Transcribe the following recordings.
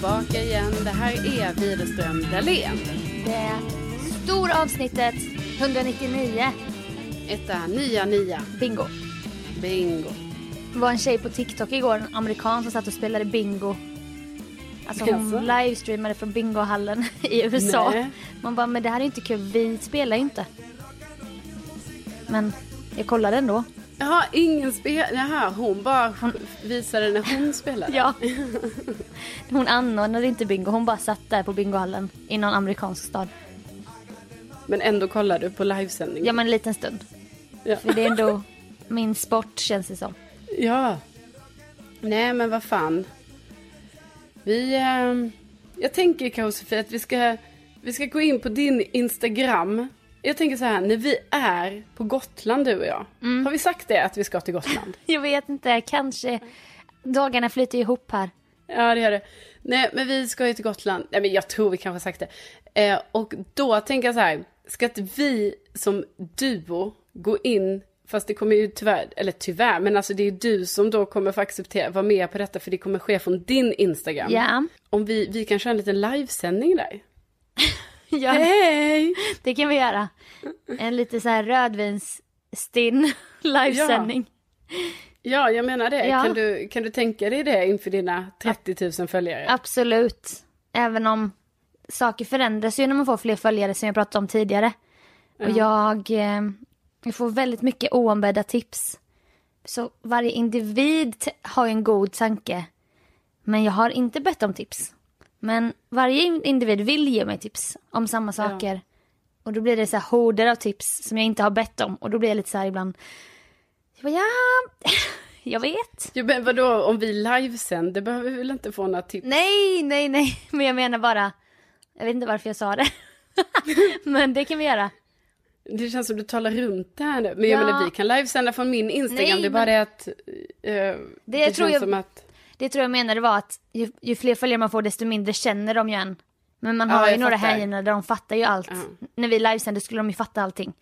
Tillbaka igen. Det här är Widerström Dahlén. Det stora avsnittet 199. Etta, nia, nia. Bingo. Bingo. Det var en tjej på TikTok igår, en amerikan som satt och spelade bingo. Alltså hon livestreamade från bingohallen i USA. Nej. Man bara, men det här är inte kul, vi spelar ju inte. Men jag kollade ändå. Jaha, ingen spel... Jaha, hon bara visade när hon spelade. Ja. Hon anordnade inte bingo, hon bara satt där på bingohallen i någon amerikansk stad. Men ändå kollar du på livesändning. Ja men en liten stund. Ja. För det är ändå min sport känns det som. Ja. Nej, men vad fan. Vi... ehm, jag tänker kanske att vi ska, vi ska gå in på din Instagram. Jag tänker så här, när vi är på Gotland du och jag. Mm. Har vi sagt det att vi ska till Gotland? Jag vet inte, kanske dagarna flyter ihop här. Ja, det gör det. Nej, men vi ska ju till Gotland. Nej, men jag tror vi kanske har sagt det. Eh, och då tänker jag så här, ska inte vi som duo gå in, fast det kommer ju tyvärr, eller tyvärr, men alltså det är ju du som då kommer få acceptera, vara med på detta, för det kommer ske från din Instagram. Ja. Om vi, vi kan köra en liten livesändning där. ja. Hej! Det kan vi göra. En lite så här rödvinsstinn livesändning. Ja, jag menar det. Ja. Kan, du, kan du tänka dig det inför dina 30 000 följare? Absolut. Även om saker förändras ju när man får fler följare som jag pratade om tidigare. Och jag, eh, jag får väldigt mycket oombedda tips. Så varje individ har en god tanke. Men jag har inte bett om tips. Men varje in- individ vill ge mig tips om samma saker. Och då blir det så här horder av tips som jag inte har bett om. Och då blir jag lite så här ibland. Jag bara, ja, jag vet. Jo, men vadå, om vi livesänder behöver vi väl inte få några tips? Nej, nej, nej. Men jag menar bara. Jag vet inte varför jag sa det. Men det kan vi göra. Det känns som du talar runt det här nu. Men jag Ja. menar, vi kan livesända från min Instagram. Nej, det är bara men- det att... eh, det tror känns jag- som att... Det tror jag menade var att ju, ju fler följare man får desto mindre känner de ju en. Men man Ja, har ju jag några hängivna där de fattar ju allt. Ja. När vi livesänder skulle de ju fatta allting.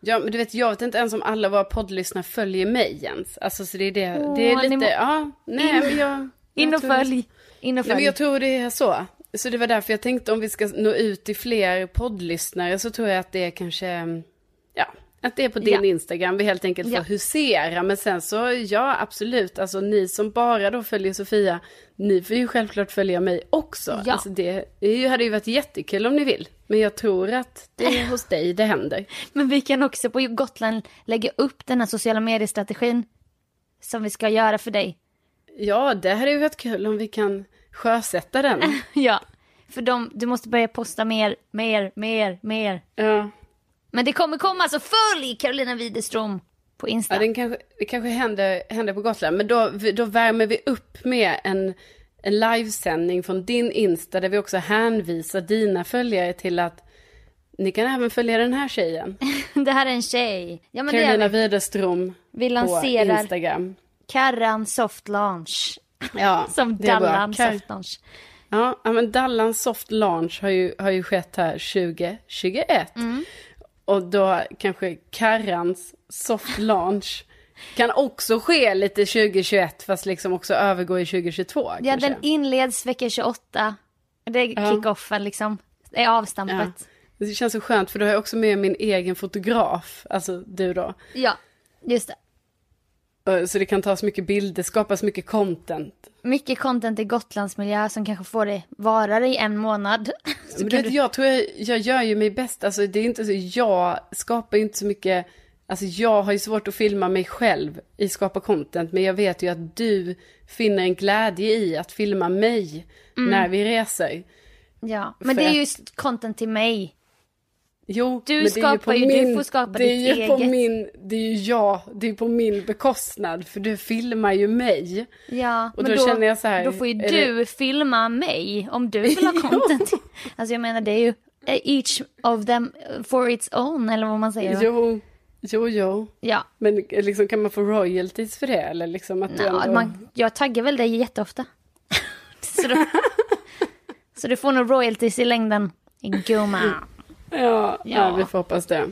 Ja, men du vet, jag vet inte ens om alla våra poddlyssnare följer mig ens. Alltså, så det är det. Åh, det är lite... må- Ja, nej, In- men jag... In och följ. In och Nej, men följ. jag tror det är så. Så det var därför jag tänkte om vi ska nå ut till fler poddlyssnare så tror jag att det är kanske... Ja, att det är på din Ja. Instagram vi helt enkelt får Ja. husera. Men sen så, ja absolut, alltså ni som bara då följer Sofia, ni får ju självklart följa mig också. Ja. Alltså det, hade ju varit jättekul om ni vill. Men jag tror att det är hos dig det händer. Men vi kan också på Gotland lägga upp den här sociala mediestrategin. Som vi ska göra för dig. Ja, det hade ju varit kul om vi kan sjösätta den. Ja. För de, du måste börja posta mer, mer, mer, mer. Ja. Men det kommer komma, så följ Carolina Widerström på Insta. Ja, den kanske, det kanske händer, händer på Gotland. Men då, då värmer vi upp med en, en livesändning från din Insta där vi också hänvisar dina följare till att ni kan även följa den här tjejen. det här är en tjej. Ja, men Carolina är Widerström vi på lanserar Instagram. Karran Soft Launch. Ja, Som. Dallan Kar- Soft Launch. Ja, men Dallans soft launch har ju, har ju skett här 2021. Mm. Och då kanske Karrans soft launch kan också ske lite 2021 fast liksom också övergå i 2022 Ja, kanske. den inleds vecka 28. Det är Ja. kick-offen liksom. Det är avstampet. Det känns så skönt för då har jag också med min egen fotograf, alltså du då. Ja, just det. Eh, Så det kan tas mycket bilder, skapas mycket content. Mycket content i Gotlandsmiljö som kanske får det vara i en månad. Men kan du jag tror jag, jag gör ju mig bäst, alltså det är inte så, jag skapar ju inte så mycket, alltså jag har ju svårt att filma mig själv i skapa content, men jag vet ju att du finner en glädje i att filma mig Mm. när vi reser. Ja, men För det är att- ju content till mig. Jo, Du men det är skapar på ju- du min, får skapa det är ditt ju på eget. min, det är ju jag, det är på min bekostnad, för du filmar ju mig. Ja, Och men då så här, Då får ju du filma mig om du vill ha content. alltså jag menar det är ju eh, each of them for its own eller vad man säger. Jo, jo, jo. Ja, Men liksom, kan man få royalties för det? Eller liksom att du ja ändå... man, jag taggar väl dig jätteofta. så, då, så du får nog royalties i längden, gumma. Ja, ja. Vi får hoppas det.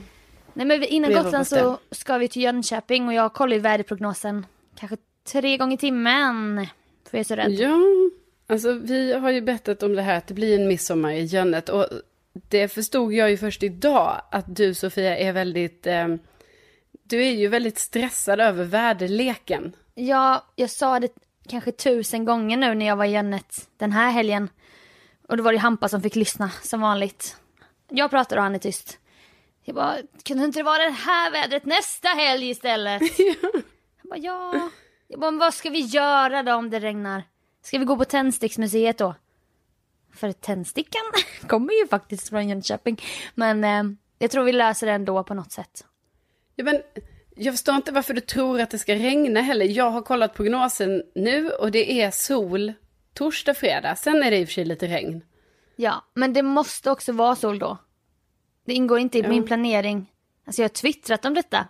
Nej men innan Vi Gotland så ska vi till Jönköping och jag kollar ju väderprognosen kanske tre gånger i timmen. För jag är så rädd. Ja, alltså vi har ju bettat om det här att det blir en midsommar i Jönnet. Och det förstod jag ju först idag att du Sofia är väldigt... Eh, du är ju väldigt stressad över väderleken. Ja, jag sa det kanske tusen gånger nu när jag var i Jönnet den här helgen. Och då var det Hampa som fick lyssna som vanligt. Jag pratar och han är tyst. Jag bara, kunde inte det vara det här vädret nästa helg istället? Han bara, ja. Jag bara, vad ska vi göra då om det regnar? Ska vi gå på Tändsticksmuseet då? För tändstickan kommer ju faktiskt från Jönköping. Men eh, jag tror vi löser det ändå på något sätt. Ja, men jag förstår inte varför du tror att det ska regna heller. Jag har kollat prognosen nu och det är sol torsdag, fredag. Sen är det i och för sig lite regn. Ja, men det måste också vara sol då. Det ingår inte i Ja. min planering. Alltså jag har twittrat om detta.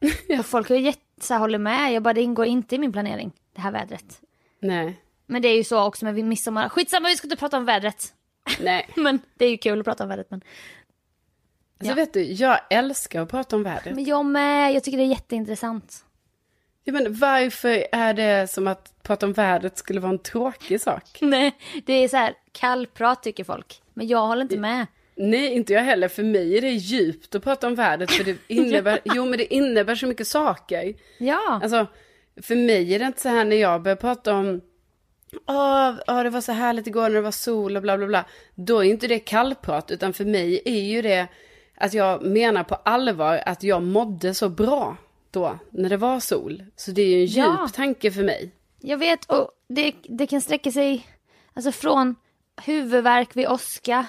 Och folk har ju här, håller med. Jag bara, det ingår inte i min planering, det här vädret. Nej, Men det är ju så också med midsommar. Skitsamma, vi ska inte prata om vädret. nej. Men det är ju kul att prata om vädret. Men, Alltså Ja. vet du, jag älskar att prata om vädret. men jag med, jag tycker det är jätteintressant. Ja, men varför är det som att prata om vädret skulle vara en tråkig sak? Nej, det är så här kallprat tycker folk. Men jag håller inte med. Nej, inte jag heller. För mig är det djupt att prata om vädret. För det innebär, jo, men det innebär så mycket saker. Ja, Alltså, för mig är det inte så här när jag börjar prata om Åh, åh, det var så härligt igår när det var sol och bla bla bla. Då är inte det kallprat, utan för mig är ju det att jag menar på allvar att jag mådde så bra då, när det var sol. Så det är ju en Ja. tanke för mig. jag vet. Och det, det kan sträcka sig alltså från huvudvärk vid åska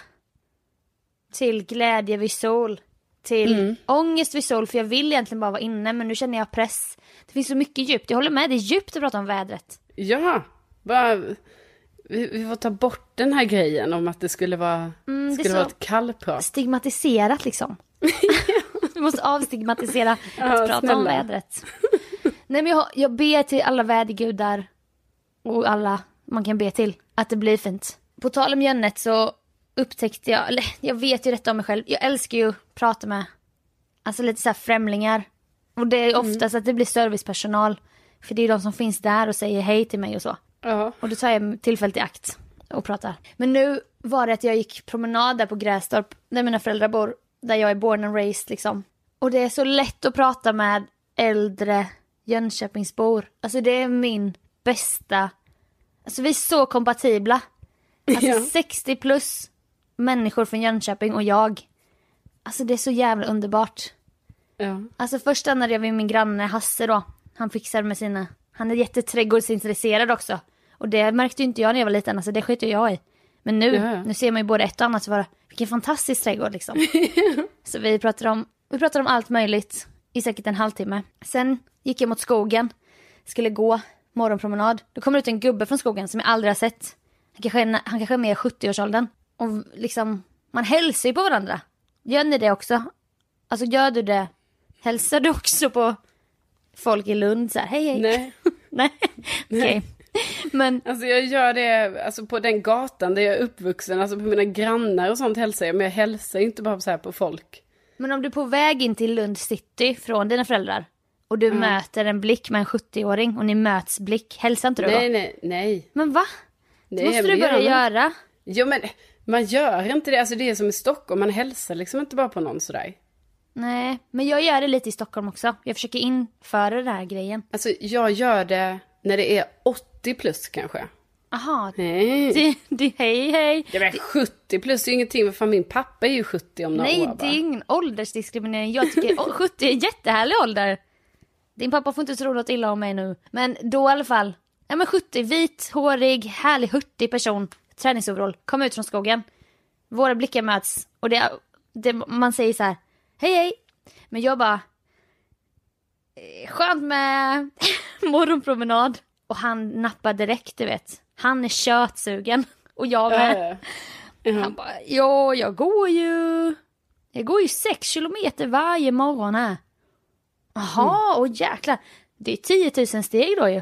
till glädje vid sol. Till ångest vid sol, för jag vill egentligen bara vara inne men nu känner jag press. Det finns så mycket djupt, jag håller med, det är djupt att prata om vädret. Ja, bara, vi, vi får ta bort den här grejen om att det skulle vara, Mm, skulle så- vara ett kallprat. Stigmatiserat liksom. Vi måste avstigmatisera att prata om snälla. vädret. Nej men jag, jag ber till alla vädergudar och alla man kan be till att det blir fint. På tal om Jönnet så upptäckte jag, eller jag vet ju detta om mig själv, jag älskar ju att prata med alltså lite så här främlingar. Och det är oftast att det blir servicepersonal. För det är de som finns där och säger hej till mig och så. Ja, Och då tar jag tillfället i akt och pratar. Men nu var det att jag gick promenad där på Grästorp, där mina föräldrar bor, där jag är born and raised liksom. Och det är så lätt att prata med äldre Jönköpingsbor. Alltså det är min bästa, alltså vi är så kompatibla. Alltså Ja. 60 plus människor från Jönköping och jag. Alltså det är så jävla underbart. ja. Alltså först stannade jag vid min granne Hasse då. Han fixar med sina, han är jätteträdgårdsintresserad också. Och det märkte ju inte jag när jag var liten, alltså det skiter jag i. Men nu, Ja, nu ser man ju både ett och annat vara, vilken fantastisk trädgård liksom. Så vi pratar om, vi pratar om allt möjligt i säkert en halvtimme. Sen gick jag mot skogen, skulle gå morgonpromenad. Då kommer ut en gubbe från skogen som jag aldrig har sett. Han kanske är, han kanske är mer i 70-årsåldern. Och liksom, man hälsar ju på varandra. Gör ni det också? Alltså gör du det? Hälsar du också på folk i Lund så här, hej hej? Nej. Nej. Okej. Men Alltså jag gör det alltså på den gatan där jag är uppvuxen, alltså på mina grannar och sånt hälsar jag. Men jag hälsar inte bara så här på folk. Men om du är på väg in till Lund city från dina föräldrar och du möter en blick med en 70-åring och ni möts blick, hälsar inte du Nej, då? nej, nej. Men va? Det nej måste du börja göra. Jo men man gör inte det, alltså det är som i Stockholm, man hälsar liksom inte bara på någon sådär. Nej, men jag gör det lite i Stockholm också. Jag försöker införa den här grejen. Alltså jag gör det när det är 80 plus kanske. Aha, Nej. det, det, hej hej. Det är väl 70 plus, det är ingenting, för min pappa är ju 70 om några Nej, år det är ingen åldersdiskriminering. Jag tycker å, 70 är en jättehärlig ålder. Din pappa får inte tro något illa om mig nu. Men då i alla fall. Ja men 70, vit, hårig, härlig, hurtig person. Träningsoverall, kom ut från skogen. Våra blickar möts och det, det, man säger så här, hej hej. Men jag bara, eh, skönt med morgonpromenad. Och han nappar direkt du vet. Han är kötsugen. Och jag med. Ja, ja. Han bara, ja jag går ju, jag går ju sex kilometer varje morgon här. Jaha, och jäklar. Det är 10 000 steg då ju.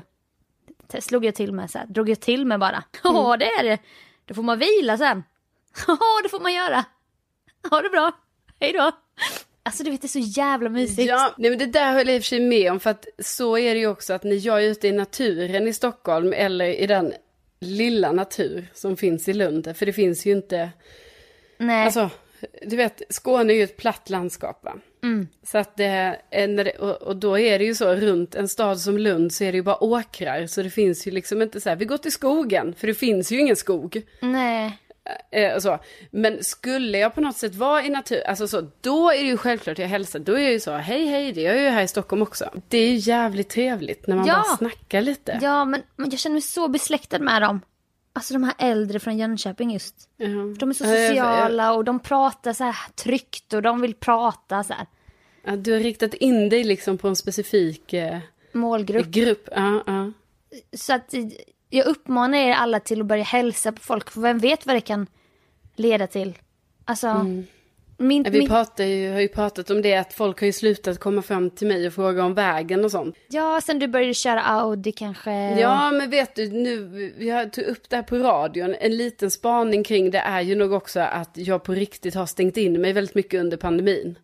Det slog jag till med så här, drog jag till med bara. Ja det är det. Då får man vila sen. Ja det får man göra. Ha det bra. Hej då. Alltså du vet det är så jävla mysigt. Ja, nej men det där håller jag i och för sig med om för att så är det ju också att när jag är ute i naturen i Stockholm eller i den lilla natur som finns i Lund, för det finns ju inte, Nej. alltså du vet Skåne är ju ett platt landskap va? Så att det, när det och, och då är det ju så runt en stad som Lund så är det ju bara åkrar så det finns ju liksom inte så här, vi går till skogen, för det finns ju ingen skog. Nej. Eh, och så. Men skulle jag på något sätt vara i natur, alltså så, då är det ju självklart jag hälsar. Då är jag ju så, hej hej, det gör jag ju här i Stockholm också. Det är ju jävligt trevligt när man Ja. bara snackar lite. Ja men, men jag känner mig så besläktad med dem. Alltså de här äldre från Jönköping just. Ja. De är så sociala och de pratar så här tryggt och de vill prata så här. Ja, du har riktat in dig liksom på en specifik eh, Målgrupp. grupp. Ja, ja. Så att eh, jag uppmanar er alla till att börja hälsa på folk. För vem vet vad det kan leda till. Alltså. Min, Vi pratar ju, har ju pratat om det att folk har ju slutat komma fram till mig och fråga om vägen och sånt. ja, sen du började köra Audi kanske. Ja, men vet du, nu, har tog upp det här på radion. En liten spaning kring det är ju nog också att jag på riktigt har stängt in mig väldigt mycket under pandemin.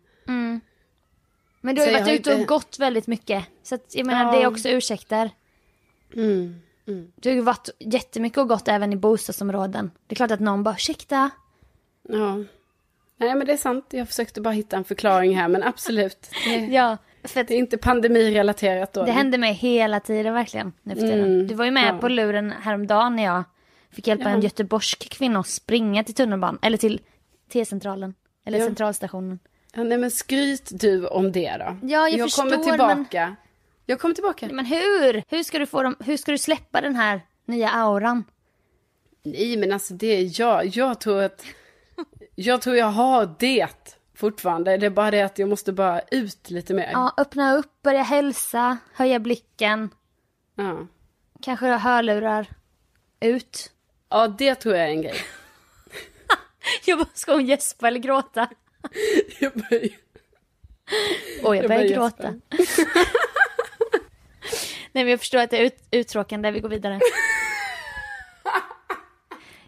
Men du har ju jag varit ute och inte- gått väldigt mycket. Så att, jag menar Ja. det är också ursäkter. Mm. Du har ju varit jättemycket och gått även i bostadsområden. Det är klart att någon bara ursäkta. Ja. Nej men det är sant, jag försökte bara hitta en förklaring här men absolut. Det, Ja, för det är inte pandemirelaterat då. det händer mig hela tiden verkligen nu för tiden. Mm, Du var ju med ja. på luren häromdagen när jag fick hjälpa en Ja. göteborgsk kvinna att springa till tunnelbanan. Eller till T-centralen. Eller Ja. centralstationen. Ja, nej men skryt du om det då. Ja, jag kommer förstår, tillbaka. Jag kommer tillbaka. Men hur? Hur ska du få dem, hur ska du släppa den här nya auran? Nej men alltså det är jag. Jag tror att, jag tror jag har det fortfarande. Det är bara det att jag måste bara ut lite mer. Ja, öppna upp, börja hälsa, höja blicken, Ja. kanske ha hörlurar. Ut. Ja, det tror jag är en grej. Jag bara, ska hon gäspa eller gråta? Jag börjar- Och jag Jag börjar börjar gråta. Nej men jag förstår att det är ut, uttråkande, vi går vidare.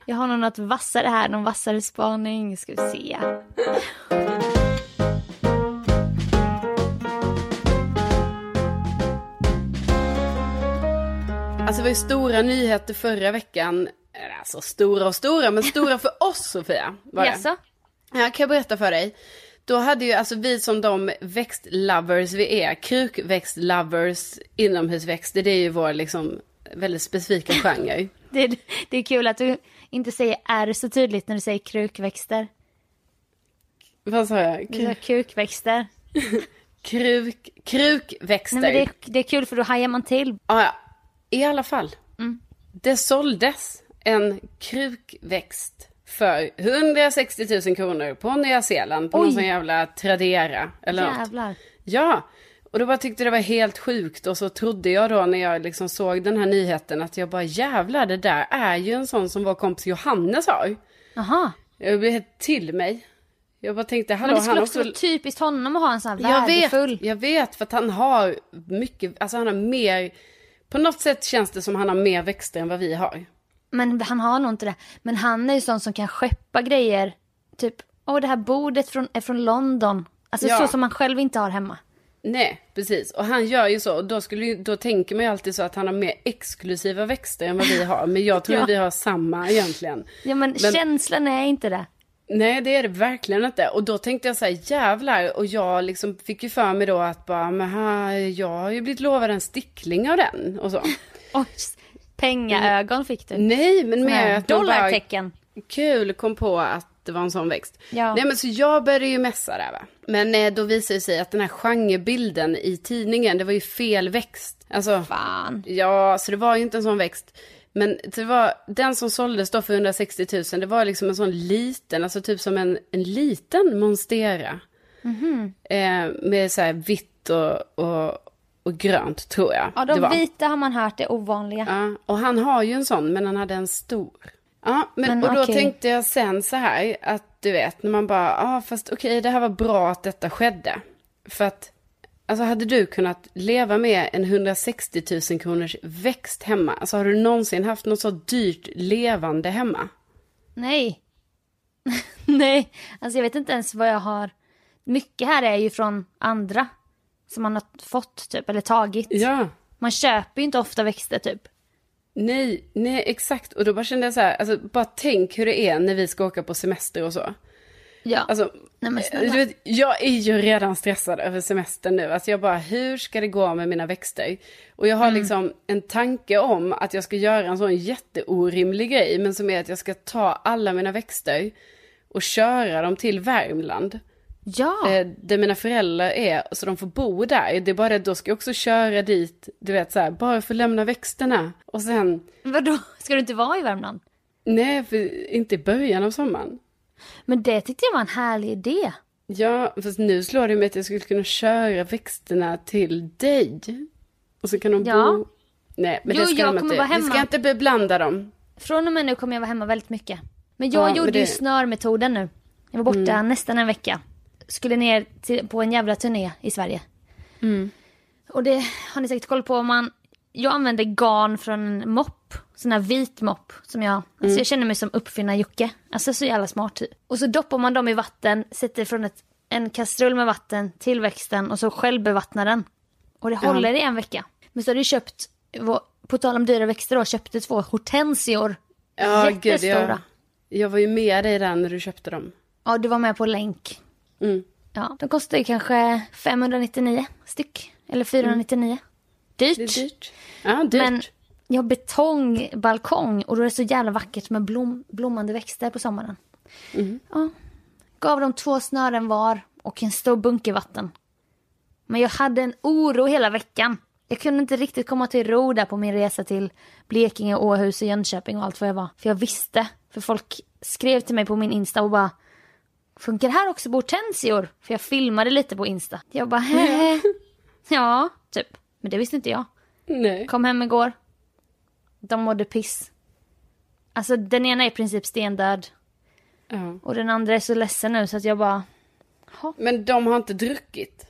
Jag har nog något vassare här, någon vassare spaning. Ska vi se. Alltså det var ju stora nyheter förra veckan. Alltså stora och stora, men stora för oss Sofia. Var det. Jaså? Ja, kan jag berätta för dig. Då hade ju alltså vi som de växtlovers vi är, krukväxtlovers, inomhusväxter, det är ju vår liksom väldigt specifika genre. Det, är- det är kul att du inte säger R så tydligt när du säger krukväxter. Vad sa jag? Du sa kukväxter. Kruk, krukväxter. Nej, men det, det är kul för då hajar man till. Ja, ja. I alla fall. Det såldes en krukväxt för 160 000 kronor på Nya Zeeland på någon Oj. sån jävla Tradera eller något. Jävlar. Ja, och då bara tyckte det var helt sjukt och så trodde jag då när jag liksom såg den här nyheten att jag bara jävlar det där är ju en sån som vår kompis Johannes har. Jaha. Jag blev helt till mig. Jag bara tänkte, hallå, Men det skulle han också också... vara typiskt honom att ha en sån här Jag värdefull. vet, jag vet, för att han har mycket, alltså han har mer, på något sätt känns det som han har mer växter än vad vi har. Men han har nog inte det. Men han är ju sån som kan skeppa grejer. Typ, åh det här bordet från, är från London. Alltså Ja. så som man själv inte har hemma. Nej, precis. Och han gör ju så. Och då, skulle, då tänker man ju alltid så att han har mer exklusiva växter än vad vi har. Men jag tror Ja. att vi har samma egentligen. Ja men, Men- känslan är inte det. Nej, det är det verkligen inte. Och då tänkte jag så här, jävlar. Och jag liksom fick ju för mig då att bara, men här, jag har ju blivit lovad en stickling av den. Och så. Oj, pengaögon fick du. Nej, men mer att man bara, Dollartecken. kul kom på att det var en sån växt. Ja. Nej men så jag började ju mässa där va. Men eh, då visade det sig att den här genrebilden i tidningen, det var ju fel växt. Alltså, Fan. ja, så det var ju inte en sån växt. Men det var, den som såldes då för 160 000, det var liksom en sån liten, alltså typ som en, en liten monstera. Eh, med så här vitt och, och, och grönt tror jag. Ja, de vita har man hört är ovanliga. Ja, och han har ju en sån, men han hade en stor. Ja, men, Men och då okej. tänkte jag sen så här, att du vet, när man bara, ja ah, fast okej, det här var bra att detta skedde. För att, alltså hade du kunnat leva med en 160 000 kronors växt hemma? Alltså har du någonsin haft något så dyrt levande hemma? Nej. Nej, alltså jag vet inte ens vad jag har. Mycket här är ju från andra. Som man har fått typ, eller tagit. Ja. Man köper ju inte ofta växter typ. Nej, nej exakt. Och då bara kände jag så här, alltså bara tänk hur det är när vi ska åka på semester och så. Ja. Alltså, Nej, du vet, jag är ju redan stressad över semestern nu. Alltså jag bara, hur ska det gå med mina växter? Och jag har Mm. liksom en tanke om att jag ska göra en sån jätteorimlig grej, men som är att jag ska ta alla mina växter och köra dem till Värmland. Ja. Eh, där mina föräldrar är, så de får bo där. Det är bara det, då ska jag också köra dit, du vet så här, bara för att lämna växterna. Och sen, Vadå, ska du inte vara i Värmland? nej, för, inte i början av sommaren. Men det tyckte jag var en härlig idé. Ja, fast nu slår det mig att jag skulle kunna köra växterna till dig. Och så kan de Ja. bo... Nej, men Jo, det ska jag de kommer inte. vara Vi ska hemma. inte beblanda dem. Från och med nu kommer jag vara hemma väldigt mycket. Men jag Ja, men gjorde ju det- snörmetoden nu. Jag var borta nästan en vecka. Skulle ner till, på en jävla turné i Sverige. Och det har ni säkert koll på. Man, jag använder garn från en mopp. Sån här vit mopp. Som jag, alltså jag känner mig som uppfinnar-Jocke. Alltså så jävla smart typ. Och så doppar man dem i vatten, sätter från ett, en kastrull med vatten till växten och så självbevattnar den. Och det håller i en vecka. Men så har du köpt, på tal om dyra växter då, köpte två hortensior. Ja, gud, Jättestora. jag, jag var ju med dig där när du köpte dem. Ja, du var med på länk. Mm. Ja, de kostar ju kanske 599 styck. Eller 499. Dyrt. Det är dyrt. Ja, dyrt. Men jag har betongbalkong och då är det så jävla vackert med blom, blommande växter på sommaren. Mm. Ja. Gav dem två snören var och en stor bunke vatten. Men jag hade en oro hela veckan. Jag kunde inte riktigt komma till ro där på min resa till Blekinge, Åhus och Jönköping och allt vad jag var. För jag visste. För folk skrev till mig på min Insta och bara Funkar här också på hortensior? För jag filmade lite på Insta. Jag bara Hä? Ja, typ. Men det visste inte jag. Nej. Kom hem igår. De mådde piss. Alltså den ena är i princip stendöd. Ja. Och den andra är så ledsen nu så att jag bara... Men de har inte druckit.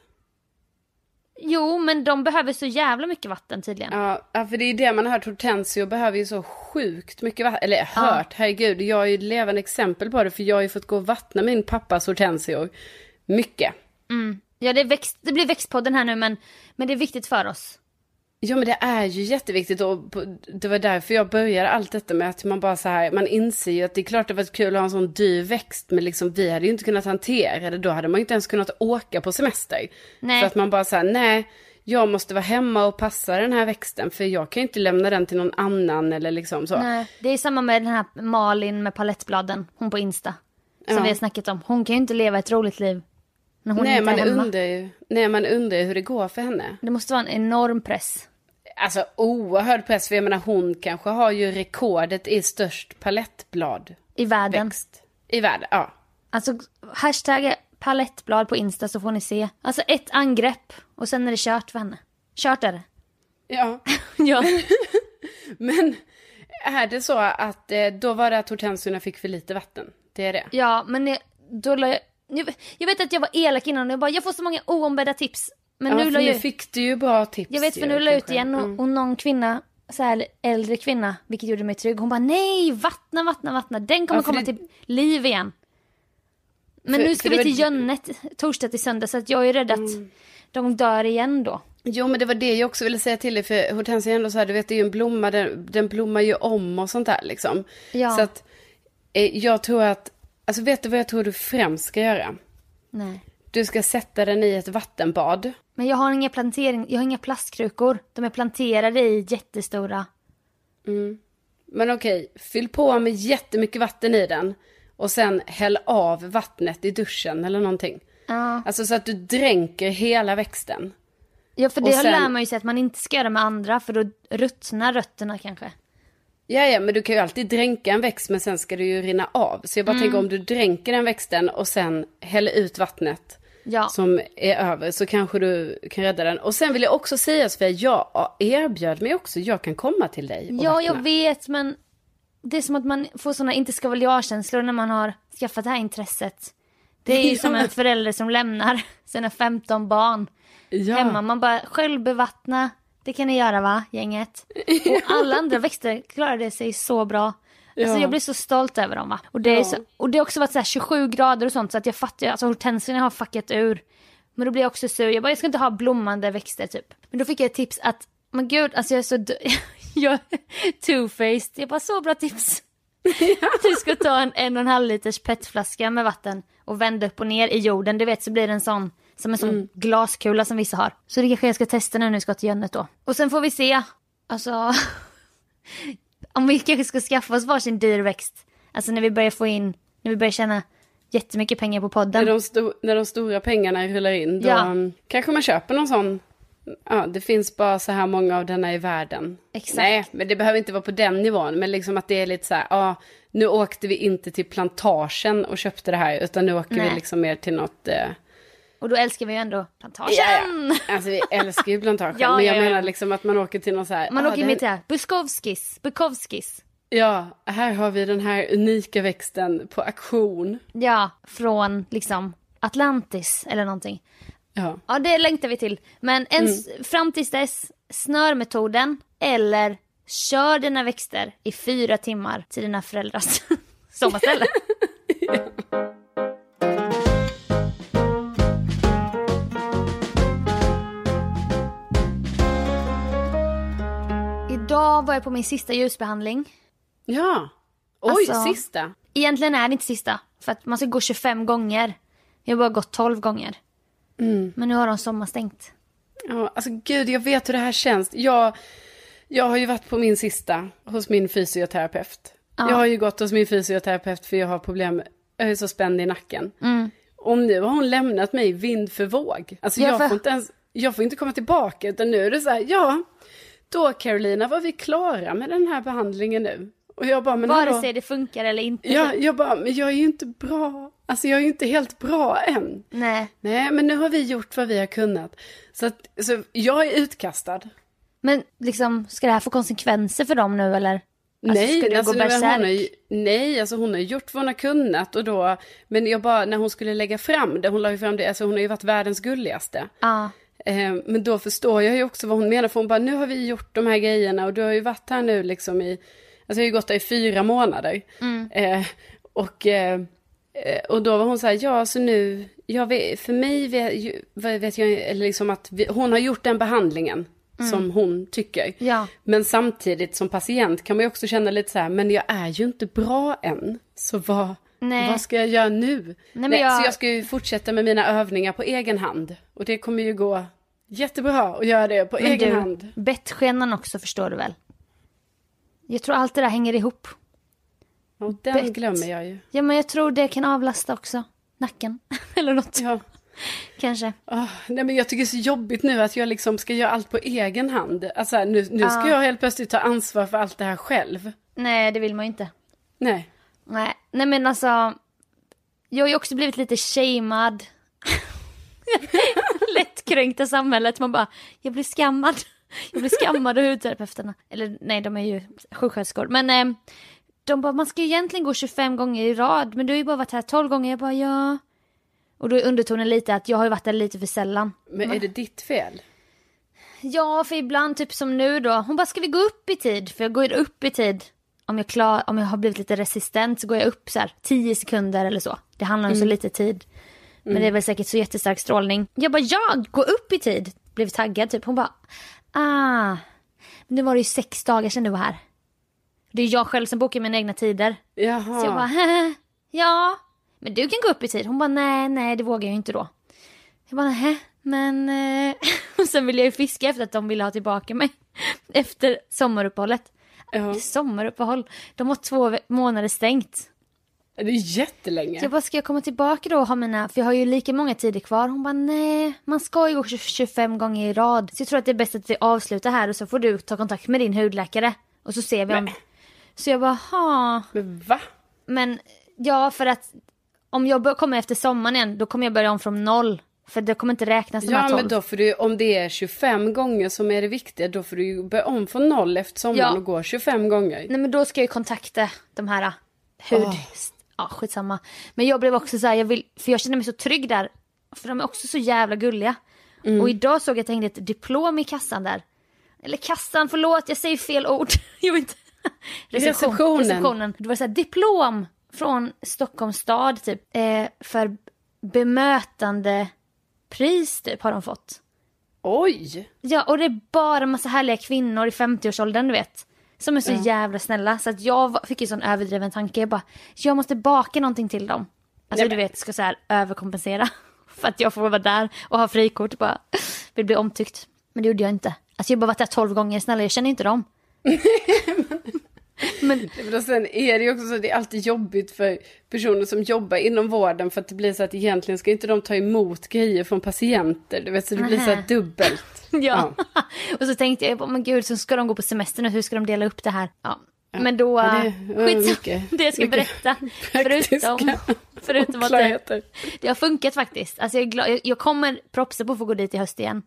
Jo, men de behöver så jävla mycket vatten tydligen. Ja, ja, för det är det man har hört. Hortensio behöver ju så sjukt mycket vatten. Eller hört, herregud. Jag är ju ett levande exempel på det. För jag har ju fått gå och vattna min pappas hortensior. Mycket. Ja, det, växt, det blir växtpodden här nu men, men det är viktigt för oss. Ja men det är ju jätteviktigt och det var därför jag började allt detta med att man bara så här, man inser ju att det är klart det var kul att ha en sån dyr växt men liksom vi hade ju inte kunnat hantera det, då hade man ju inte ens kunnat åka på semester. Nej. För att man bara så här, nej, jag måste vara hemma och passa den här växten för jag kan ju inte lämna den till någon annan eller liksom så. Nej, det är samma med den här Malin med palettbladen, hon på Insta. Som Ja. vi har snackat om. Hon kan ju inte leva ett roligt liv. När hon nej, inte är man hemma. undrar ju, nej man undrar hur det går för henne. Det måste vara en enorm press. Alltså oerhörd press, för jag menar hon kanske har ju rekordet i störst palettblad I världen. växt i världen. Ja. Alltså hashtag palettblad på Insta så får ni se. Alltså ett angrepp och sen är det kört för henne. Kört är det. Ja. Ja. Men är det så att eh, då var det att hortensiorna fick för lite vatten? Det är det? ja, men då la jag, jag vet att jag var elak innan och jag bara, jag får så många oombedda tips. Men ja, nu la jag fick du ju bra tips. Jag vet för ju, nu la jag ut igen och, Mm. och någon kvinna, så här äldre kvinna, vilket gjorde mig trygg. Hon bara nej, vattna, vattna, vattna. Den kommer Ja, komma det- till liv igen. Men För- nu ska vi var- till Jönnet torsdag till söndag så att jag är rädd att Mm. de dör igen då. Jo men det var det jag också ville säga till dig för hortensia är ändå så här, du vet det är ju en blomma, den, den blommar ju om och sånt där liksom. Ja. Så att eh, jag tror att, alltså vet du vad jag tror du främst ska göra? Nej. Du ska sätta den i ett vattenbad. Men jag har inga plantering, jag har inga plastkrukor. De är planterade i jättestora. Men okej, fyll på med jättemycket vatten i den. Och sen häll av vattnet i duschen eller någonting. Ja, Alltså så att du dränker hela växten. ja för det sen- lär man ju sig att man inte ska göra med andra för då ruttnar rötterna kanske. Ja, ja, men du kan ju alltid dränka en växt men sen ska det ju rinna av. Så jag bara tänker om du dränker den växten och sen häller ut vattnet Ja. som är över så kanske du kan rädda den. Och sen vill jag också säga Sofia, jag erbjöd mig också, jag kan komma till dig och Ja, vattna. jag vet men det är som att man får såna inte ska väl jag-känslor när man har skaffat det här intresset. Det är ju som en förälder som lämnar sina 15 barn Ja. hemma. Man bara, själv bevattna, det kan ni göra va, gänget. Och alla andra växter klarade sig så bra. Alltså Ja. jag blir så stolt över dem va. Och det, är Ja. så, och det har också varit så här 27 grader och sånt så att jag fattar ju, alltså hortensierna har fuckat ur. Men då blir jag också sur, jag bara jag ska inte ha blommande växter typ. Men då fick jag ett tips att, men gud alltså jag är så, jag two-faced. Jag bara så bra tips. Du ska ta en en och en halv liters petflaska med vatten och vända upp och ner i jorden. Du vet så blir det en sån, som en sån glaskula som vissa har. Så det kanske jag ska testa nu när jag ska till Jönnet då. Och sen får vi se, alltså om vi kanske ska skaffa oss varsin dyr växt. Alltså när vi börjar få in, när vi börjar tjäna jättemycket pengar på När podden. de, sto- när de stora pengarna rullar in, då Ja. um, kanske man köper någon sån. Ja, det finns bara så här många av denna i världen. Exakt. Nej, men det behöver inte vara på den nivån. Men liksom att det är lite så här, ja, nu åkte vi inte till plantagen och köpte det här, utan nu åker vi Nej. liksom mer till något... Eh, Och då älskar vi ju ändå plantagen. ja, ja. Alltså vi älskar ju plantagen, Ja, men jag ja, ja. menar liksom att man åker till någon så här... Man ja, åker med till här, Bukowskis, Bukowskis. Ja, här har vi den här unika växten på auktion. Ja, från liksom Atlantis eller någonting. Ja. Ja, det längtar vi till. Men en, Mm. fram tills dess, snörmetoden eller kör dina växter i fyra timmar till dina föräldrars sommarställe. Idag var jag på min sista ljusbehandling. Ja. Oj, Alltså- sista. Egentligen är det inte sista, för att man ska gå 25 gånger. Jag har bara gått 12 gånger. Mm. Men nu har de sommarstängt. Ja, alltså gud, jag vet hur det här känns. Jag, jag har ju varit på min sista hos min fysioterapeut. Ja. Jag har ju gått hos min fysioterapeut för jag har problem, jag är så spänd i nacken. Mm. Och nu har hon lämnat mig vind för våg. Alltså Ja, jag för- får inte ens, jag får inte komma tillbaka utan nu är det så här, ja, då Carolina var vi klara med den här behandlingen nu. Och jag bara, men Vare sig det funkar eller inte. ja, jag bara, men jag är ju inte bra. Alltså jag är ju inte helt bra än. Nej. Nej, men nu har vi gjort vad vi har kunnat. Så, att, så jag är utkastad. Men liksom, ska det här få konsekvenser för dem nu eller? Alltså, nej, ska alltså, gå hon har, nej, alltså hon har gjort vad hon har kunnat och då, men jag bara, när hon skulle lägga fram det, hon la ju fram det, alltså hon har ju varit världens gulligaste. Ja. Eh, men då förstår jag ju också vad hon menar, för hon bara, nu har vi gjort de här grejerna och du har ju varit här nu liksom i, alltså jag har ju gått där i fyra månader. Eh, och, eh, och då var hon så här, ja så nu, jag vet, för mig vet, vet jag, eller liksom att vi, hon har gjort den behandlingen som hon tycker. Ja. Men samtidigt som patient kan man ju också känna lite så här, men jag är ju inte bra än. Så vad, Nej. vad ska jag göra nu? men Nej, jag- Så jag ska ju fortsätta med mina övningar på egen hand. Och det kommer ju gå jättebra att göra det på Men egen du, hand. bettskenan också förstår du väl? Jag tror allt det där hänger ihop. Och den bett. glömmer jag ju. Ja men jag tror det kan avlasta också. Nacken. eller något. Ja. Kanske. Ah, nej men jag tycker det är så jobbigt nu att jag liksom ska göra allt på egen hand. Alltså nu, nu ska Ja. jag helt plötsligt ta ansvar för allt det här själv. Nej det vill man ju inte. Nej. Nej, nej men alltså. Jag har ju också blivit lite shamead. Lättkränkt i samhället. Man bara, jag blir skammad. Jag blir skammad av hudterapeuterna. Eller nej, de är ju sjuksköterskor. Men eh, de bara, man ska ju egentligen gå 25 gånger i rad. Men du har ju bara varit här 12 gånger. Jag bara, ja. Och då är undertonen lite att jag har ju varit där lite för sällan. Men är det ditt fel? Ja, för ibland typ som nu då. Hon bara, ska vi gå upp i tid? För jag går upp i tid. Om jag, klar, om jag har blivit lite resistent så går jag upp så här 10 sekunder eller så. Det handlar om så lite tid. Men det är väl säkert så jättestark strålning. Jag bara, ja, gå upp i tid. Blev taggad typ. Hon bara, ah. Men nu var det ju sex dagar sedan du var här. Det är jag själv som bokar mina egna tider. Jaha. Så jag bara, ja, men du kan gå upp i tid. Hon bara, nej, nej, det vågar jag ju inte då. Jag bara, nej, men... eh." Och sen ville jag ju fiska efter att de ville ha tillbaka mig. Efter sommaruppehållet. Ja. Sommaruppehåll. De har två månader stängt. Det är jättelänge. Jag bara, ska jag komma tillbaka då och ha mina, för jag har ju lika många tider kvar. Hon bara, nej, man ska ju gå 25 gånger i rad. Så jag tror att det är bäst att vi avslutar här och så får du ta kontakt med din hudläkare. Och så ser vi om... Nej. Så jag bara, ha. Men va? Men ja, för att om jag kommer efter sommaren igen, då kommer jag börja om från noll. För det kommer inte räknas de här Ja, 12. men då får du, om det är 25 gånger som är det viktiga, då får du ju börja om från noll efter sommaren Ja. och gå 25 gånger. Nej men då ska jag ju kontakta de här uh, hud... Ja skitsamma. Men jag blev också så här, jag vill, för jag känner mig så trygg där. För de är också så jävla gulliga. Mm. Och idag såg jag att det hängde ett diplom i kassan där. Eller kassan, förlåt jag säger fel ord. jag vet inte. Receptionen. Receptionen. Det var så här, diplom från Stockholms stad typ. Eh, för bemötande pris typ har de fått. Oj! Ja, och det är bara massa härliga kvinnor i 50-årsåldern, du vet. Som är så jävla snälla. Så att jag fick en sån överdriven tanke. Jag bara, jag måste baka någonting till dem. Alltså Nej, du vet, ska så här överkompensera. För att jag får vara där och ha frikort. Bara, vill bli omtyckt. Men det gjorde jag inte. Alltså jag har bara varit där 12 gånger, snälla jag känner inte dem. Men Men sen är det ju också så att det är alltid jobbigt för personer som jobbar inom vården för att det blir så att egentligen ska inte de ta emot grejer från patienter. Du vet, så det blir så här dubbelt. ja. och så tänkte jag, men gud, så ska de gå på semester nu, hur ska de dela upp det här? Ja. Men då, Ja, det- det, ja, skit, mycket- det jag ska berätta, förutom, förutom att det, det har funkat faktiskt. Alltså jag, är glad, jag, jag kommer propsa på att få gå dit i höst igen.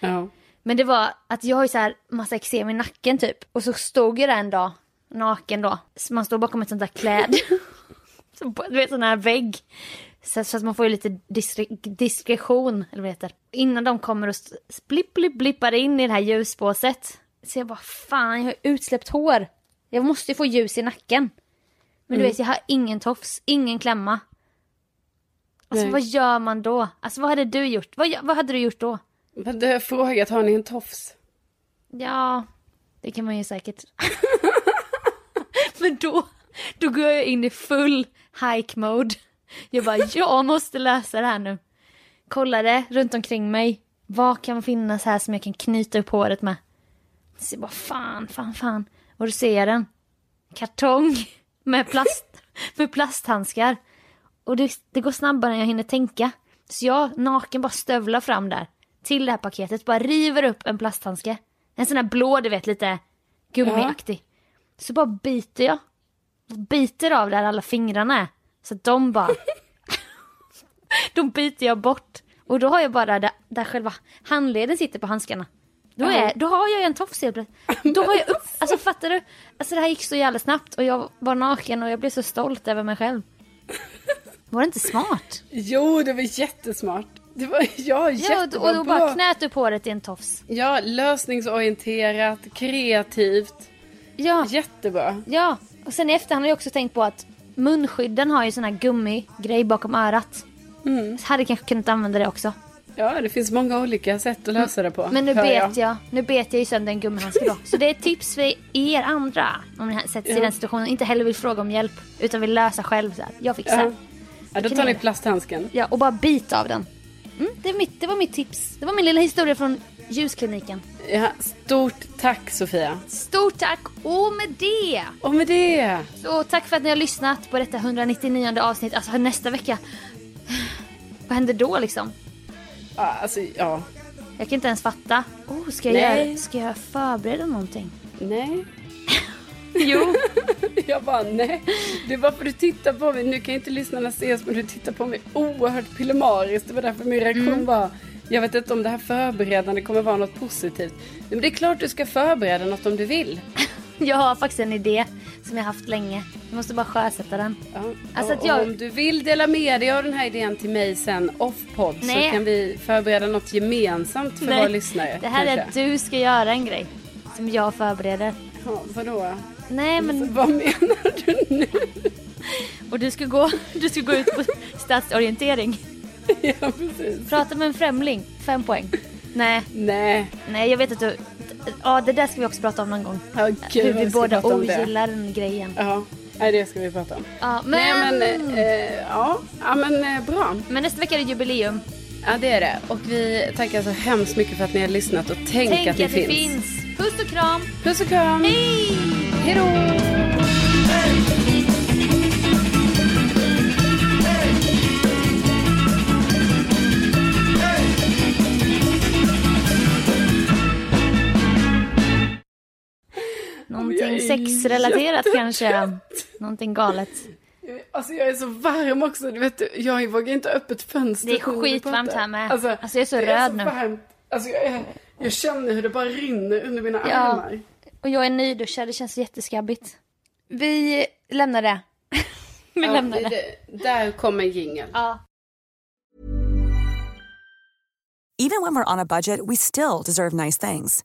Ja. Men det var att jag har ju så här massa eksem i nacken typ. Och så stod jag där en dag, naken då. Så man står bakom ett sånt där kläd. du vet sån här vägg. Så, så att man får ju lite diskre, diskretion, eller vad det heter. Innan de kommer och blipp, blipp, blippar in i det här ljusbåset. Så jag bara, fan jag har utsläppt hår. Jag måste ju få ljus i nacken. Men du vet, jag har ingen tofs, ingen klämma. Alltså Nej. vad gör man då? Alltså vad hade du gjort? Vad, vad hade du gjort då? Men det har frågat, har ni en tofs? Ja, det kan man ju säkert. Men då, då går jag in i full hike mode. Jag bara, jag måste lösa det här nu. Kollade runt omkring mig. Vad kan finnas här som jag kan knyta upp håret med? Så jag bara, fan, fan, fan. Och då ser jag den. Kartong med, plast, med plasthandskar. Och det, det går snabbare än jag hinner tänka. Så jag naken bara stövlar fram där. Till det här paketet. Bara river upp en plasthandske. En sån här blå, du vet, lite gummiaktig. Så bara biter jag. Biter av där alla fingrarna är. Så att de bara... de biter jag bort. Och då har jag bara där, där själva handleden sitter på handskarna. Då, är, då har jag en tofs helt plötsligt. Då har jag upp, alltså fattar du? Alltså det här gick så jävla snabbt och jag var naken och jag blev så stolt över mig själv. Var det inte smart? Jo, det var jättesmart. Det var, ja, Ja, och då bara knät upp håret i en tofs. Ja, lösningsorienterat, kreativt. Ja, Jättebra. ja. Och sen i efterhand har jag också tänkt på att munskydden har ju sån här gummigrej bakom örat. Mm. Så hade jag kanske kunnat använda det också. Ja, det finns många olika sätt att lösa det på. Men nu bet jag. nu bet jag ju sönder en gummihandske då. Så det är ett tips för er andra. Om ni sätter sig i den situationen inte heller vill fråga om hjälp. Utan vill lösa själv så här. Jag fixar. Ja. Ja, då tar ni jag- plasthandsken. Ja, och bara bit av den. Mm, det, är mitt, det var mitt tips. Det var min lilla historia från ljuskliniken. Ja, stort tack Sofia. Stort tack! Och med det Och med det. så tack för att ni har lyssnat på detta 199 avsnitt. Alltså nästa vecka. Vad händer då liksom? Ja, alltså, ja. Jag kan inte ens fatta. Oh, ska, jag Nej. göra, ska jag förbereda någonting? Nej. Jo. Jag bara nej. Det var för du tittar på mig. Nu kan inte lyssnarna ses men du tittar på mig oerhört pillemariskt. Det var därför min reaktion Mm. var. Jag vet inte om det här förberedande kommer vara något positivt. Men det är klart du ska förbereda något om du vill. Jag har faktiskt en idé som jag haft länge. Jag måste bara sjösätta den. Ja. Alltså och, jag- om du vill dela med dig av den här idén till mig sen off-podd så Nej. kan vi förbereda något gemensamt för våra lyssnare. Det här är kanske. att du ska göra en grej. Som jag förbereder. Ja, vadå? Nej men, Vad menar du nu? och du ska gå, du ska gå ut på stadsorientering. ja, precis. Prata med en främling, fem poäng. Nej, Nej. nej jag vet att du, ja det där ska vi också prata om någon gång. Ja, gud, Hur vi ska båda det. ogillar den grejen. Ja, nej, det ska vi prata om. Ja, men, Nej men, eh, ja, ja men eh, bra. men nästa vecka är det jubileum. Ja det är det. Och vi tackar så hemskt mycket för att ni har lyssnat och tänk, Tänk att ni att det finns. finns. Puss och kram. Puss och kram. Hej! Hej då! Sexrelaterat kanske. Någonting galet. Alltså jag är så varm också, du vet, jag vågar inte ha öppet fönster. Det är skitvarmt här med. Alltså, Alltså, jag är så det röd är så nu. Varmt. Alltså jag, är, jag känner hur det bara rinner under mina Ja. armar. Och jag är nyduschad, det känns jätteskabbigt. Vi lämnar det. vi Ja, lämnar det, det. det. Där kommer jingeln. Ja. Even when we're on a budget, we still deserve nice things.